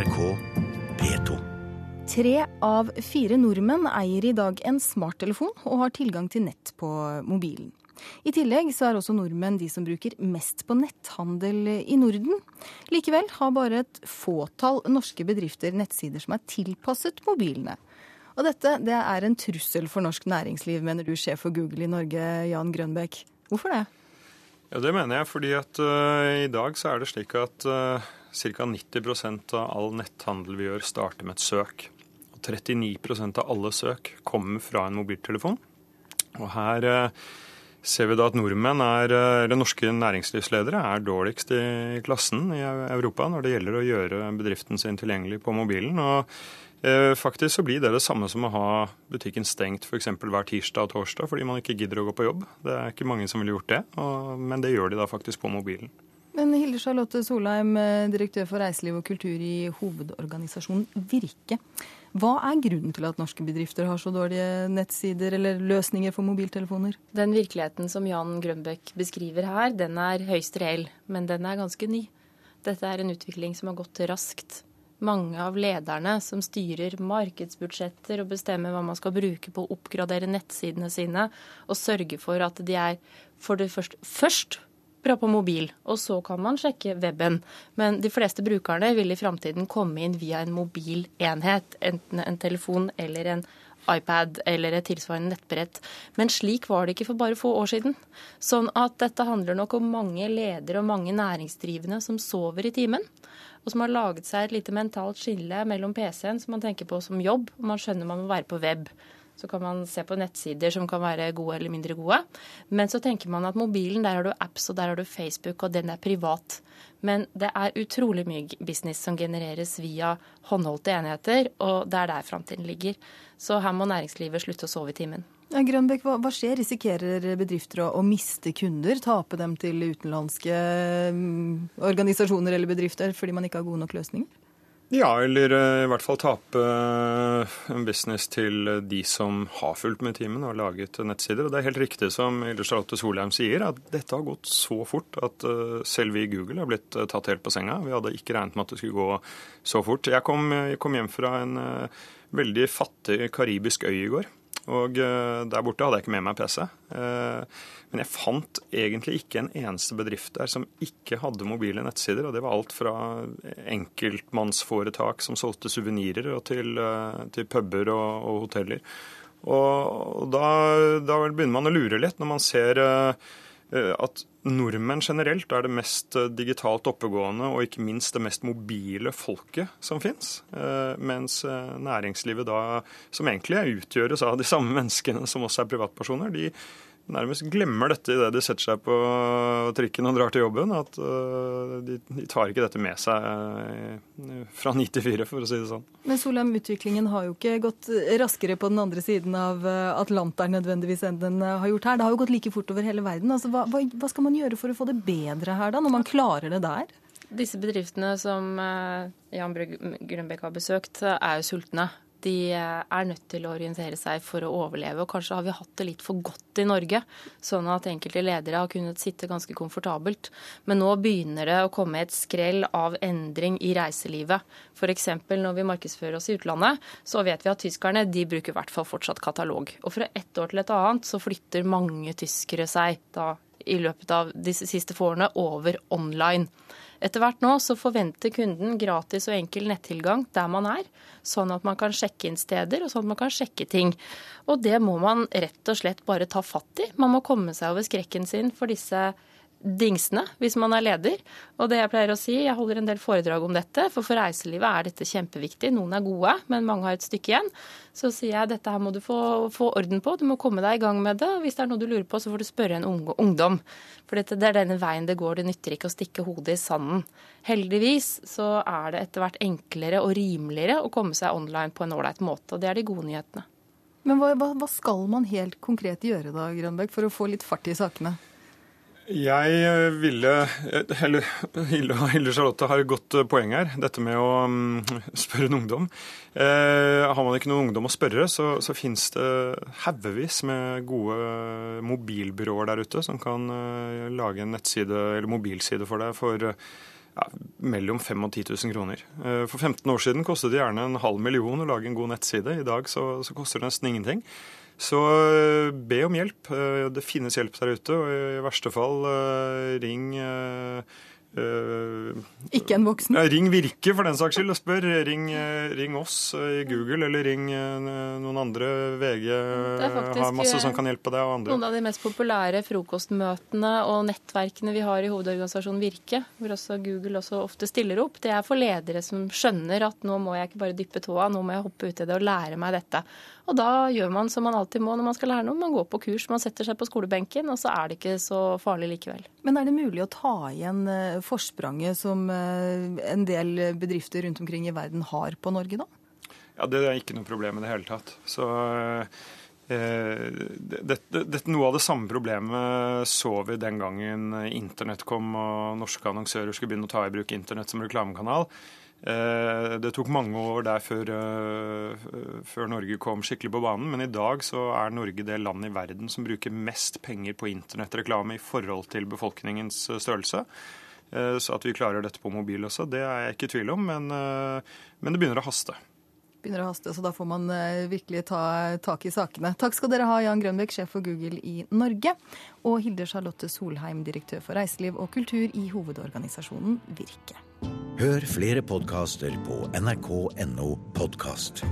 NRK P2. Tre av fire nordmenn eier i dag en smarttelefon og har tilgang til nett på mobilen. I tillegg så er også nordmenn de som bruker mest på netthandel i Norden. Likevel har bare et fåtall norske bedrifter nettsider som er tilpasset mobilene. Og dette det er en trussel for norsk næringsliv, mener du, sjef for Google i Norge, Jan Grønbekk. Hvorfor det? Ja, Det mener jeg fordi at uh, i dag så er det slik at uh, ca. 90% av all netthandel vi gjør, starter med et søk. Og 39% av alle søk kommer fra en mobiltelefon. Og her uh, ser vi da at nordmenn er, eller norske næringslivsledere er dårligst i klassen i Europa når det gjelder å gjøre bedriften sin tilgjengelig på mobilen. og Eh, faktisk så blir det det samme som å ha butikken stengt f.eks. hver tirsdag og torsdag fordi man ikke gidder å gå på jobb. Det er ikke mange som ville gjort det, men det gjør de da faktisk på mobilen. Men Hilde Charlotte Solheim, eh, direktør for reiseliv og kultur i hovedorganisasjonen Virke. Hva er grunnen til at norske bedrifter har så dårlige nettsider eller løsninger for mobiltelefoner? Den virkeligheten som Jan Grønbæk beskriver her, den er høyst reell, men den er ganske ny. Dette er en utvikling som har gått raskt mange av lederne som styrer markedsbudsjetter og bestemmer hva man skal bruke på å oppgradere nettsidene sine, og sørge for at de er for det første først bra på mobil, og så kan man sjekke weben. Men de fleste brukerne vil i framtiden komme inn via en mobil enhet, enten en telefon eller en iPad eller et tilsvarende nettbrett. Men slik var det ikke for bare få år siden. Sånn at dette handler nok om mange ledere og mange næringsdrivende som sover i timen og som har laget seg et lite mentalt skille mellom PC-en, som man tenker på som jobb, og man skjønner man må være på web. Så kan man se på nettsider som kan være gode eller mindre gode. Men så tenker man at mobilen, der har du apps og der har du Facebook, og den er privat. Men det er utrolig mye business som genereres via håndholdte enheter, og det er der framtiden ligger. Så her må næringslivet slutte å sove i timen. Ja, Grønbekk, hva, hva, skjer? Risikerer bedrifter å, å, miste kunder? Tape dem til utenlandske um, organisasjoner eller bedrifter fordi man ikke har gode nok løsninger? Ja, eller uh, i hvert fall tape uh, en business til de som har fulgt med timen og laget nettsider. Og det er helt riktig som Charlotte Solheim sier, at dette har gått så fort at uh, selv vi i Google har blitt tatt helt på senga. Vi hadde ikke regnet med at det skulle gå så fort. Jeg kom, jeg kom hjem fra en veldig fattig karibisk øy i går. Og eh, der borte hadde jeg ikke med meg PC. Eh, men jeg fant egentlig ikke en eneste bedrift der som ikke hadde mobile nettsider. Og det var alt fra enkeltmannsforetak som solgte suvenirer, til, eh, til puber og, og, hoteller. Og da, da, begynner man å lure litt når man ser at nordmenn generelt er det mest eh, digitalt oppegående og ikke minst det mest mobile folket som fins. Eh, mens eh, næringslivet da, som egentlig utgjøres av de samme menneskene som også er privatpersoner, de nærmest glemmer dette idet de setter seg på trikken og drar til jobben. At uh, de, de, tar ikke dette med seg uh, fra ni til fire, for å si det sånn. Men Solheim, utviklingen har jo ikke gått raskere på den andre siden av eh, Atlanteren nødvendigvis enn den har gjort her. Det har jo gått like fort over hele verden. Altså, hva, hva, skal man gjøre for å få det bedre her, da, når man klarer det der? Disse bedriftene som Jan Grønbekk har besøkt, er jo sultne de eh, er nødt til å orientere seg for å overleve. Og kanskje har vi hatt det litt for godt i Norge, sånn at enkelte ledere har kunnet sitte ganske komfortabelt. Men nå begynner det å komme et skrell av endring i reiselivet. F.eks. når vi markedsfører oss i utlandet, så vet vi at tyskerne de bruker i hvert fall fortsatt katalog. Og fra ett år til et annet så flytter mange tyskere seg da i løpet av de siste få årene over online. Etter hvert nå så forventer kunden gratis og enkel nettilgang der man er, sånn at man kan sjekke inn steder og sånn at man kan sjekke ting. Og det må man rett og slett bare ta fatt i. Man må komme seg over skrekken sin for disse dingsene hvis man er leder. Og det jeg pleier å si, jeg holder en del foredrag om dette, for for reiselivet er dette kjempeviktig. Noen er gode, men mange har et stykke igjen. Så sier jeg dette her må du få, få orden på, du må komme deg i gang med det. Og hvis det er noe du lurer på, så får du spørre en ungdom. For dette, det er denne veien det går, det nytter ikke å stikke hodet i sanden. Heldigvis så er det etter hvert enklere og rimeligere å komme seg online på en ålreit måte, og det er de gode nyhetene. Men hva, hva, skal man helt konkret gjøre da, Grønberg, for å få litt fart i sakene? Jeg eh, ville Eller Hilde Charlotte har et godt eh, poeng her. Dette med å um, spørre en ungdom. Eh, har man ikke noen ungdom å spørre, så, så finnes det haugevis med gode mobilbyråer der ute som kan lage en nettside eller mobilside for deg for ja, mellom 5000 og 10 000 kroner. Eh, for 15 år siden kostet det gjerne en halv million å lage en god nettside. I dag så, så koster det nesten ingenting. Så eh, be om hjelp. Det finnes hjelp der ute. og I verste fall ring Uh, ikke en voksen? Ja, ring Virke for den saks skyld og spør. Ring, uh, ring oss uh, i Google, eller ring noen andre. VG har masse som kan hjelpe deg. og andre. Noen av de mest populære frokostmøtene og nettverkene vi har i hovedorganisasjonen Virke, hvor også Google også ofte stiller opp, det er for ledere som skjønner at nå må jeg ikke bare dyppe tåa, nå må jeg hoppe ut i det og lære meg dette. Og da gjør man som man alltid må når man skal lære noe. Man går på kurs, man setter seg på skolebenken, og så er det ikke så farlig likevel. Men er det mulig å ta igjen forspranget som eh, en del bedrifter rundt omkring i verden har på Norge, da? Ja, Det er ikke noe problem i det hele tatt. Så eh, det, det, det, Noe av det samme problemet så vi den gangen internett kom og norske annonsører skulle begynne å ta i bruk internett som reklamekanal. Eh, det tok mange år der før, før, Norge kom skikkelig på banen, men i dag så er Norge det landet i verden som bruker mest penger på internettreklame i forhold til befolkningens størrelse. Eh, så at vi klarer dette på mobil også, det er jeg ikke i tvil om, men, eh, men det begynner å haste. Begynner å haste, så da får man eh, virkelig ta tak i sakene. Takk skal dere ha, Jan Grønbekk, sjef for Google i Norge, og Hilde Charlotte Solheim, direktør for reiseliv og kultur i hovedorganisasjonen Virke. Hør flere podkaster på nrk.no podkast.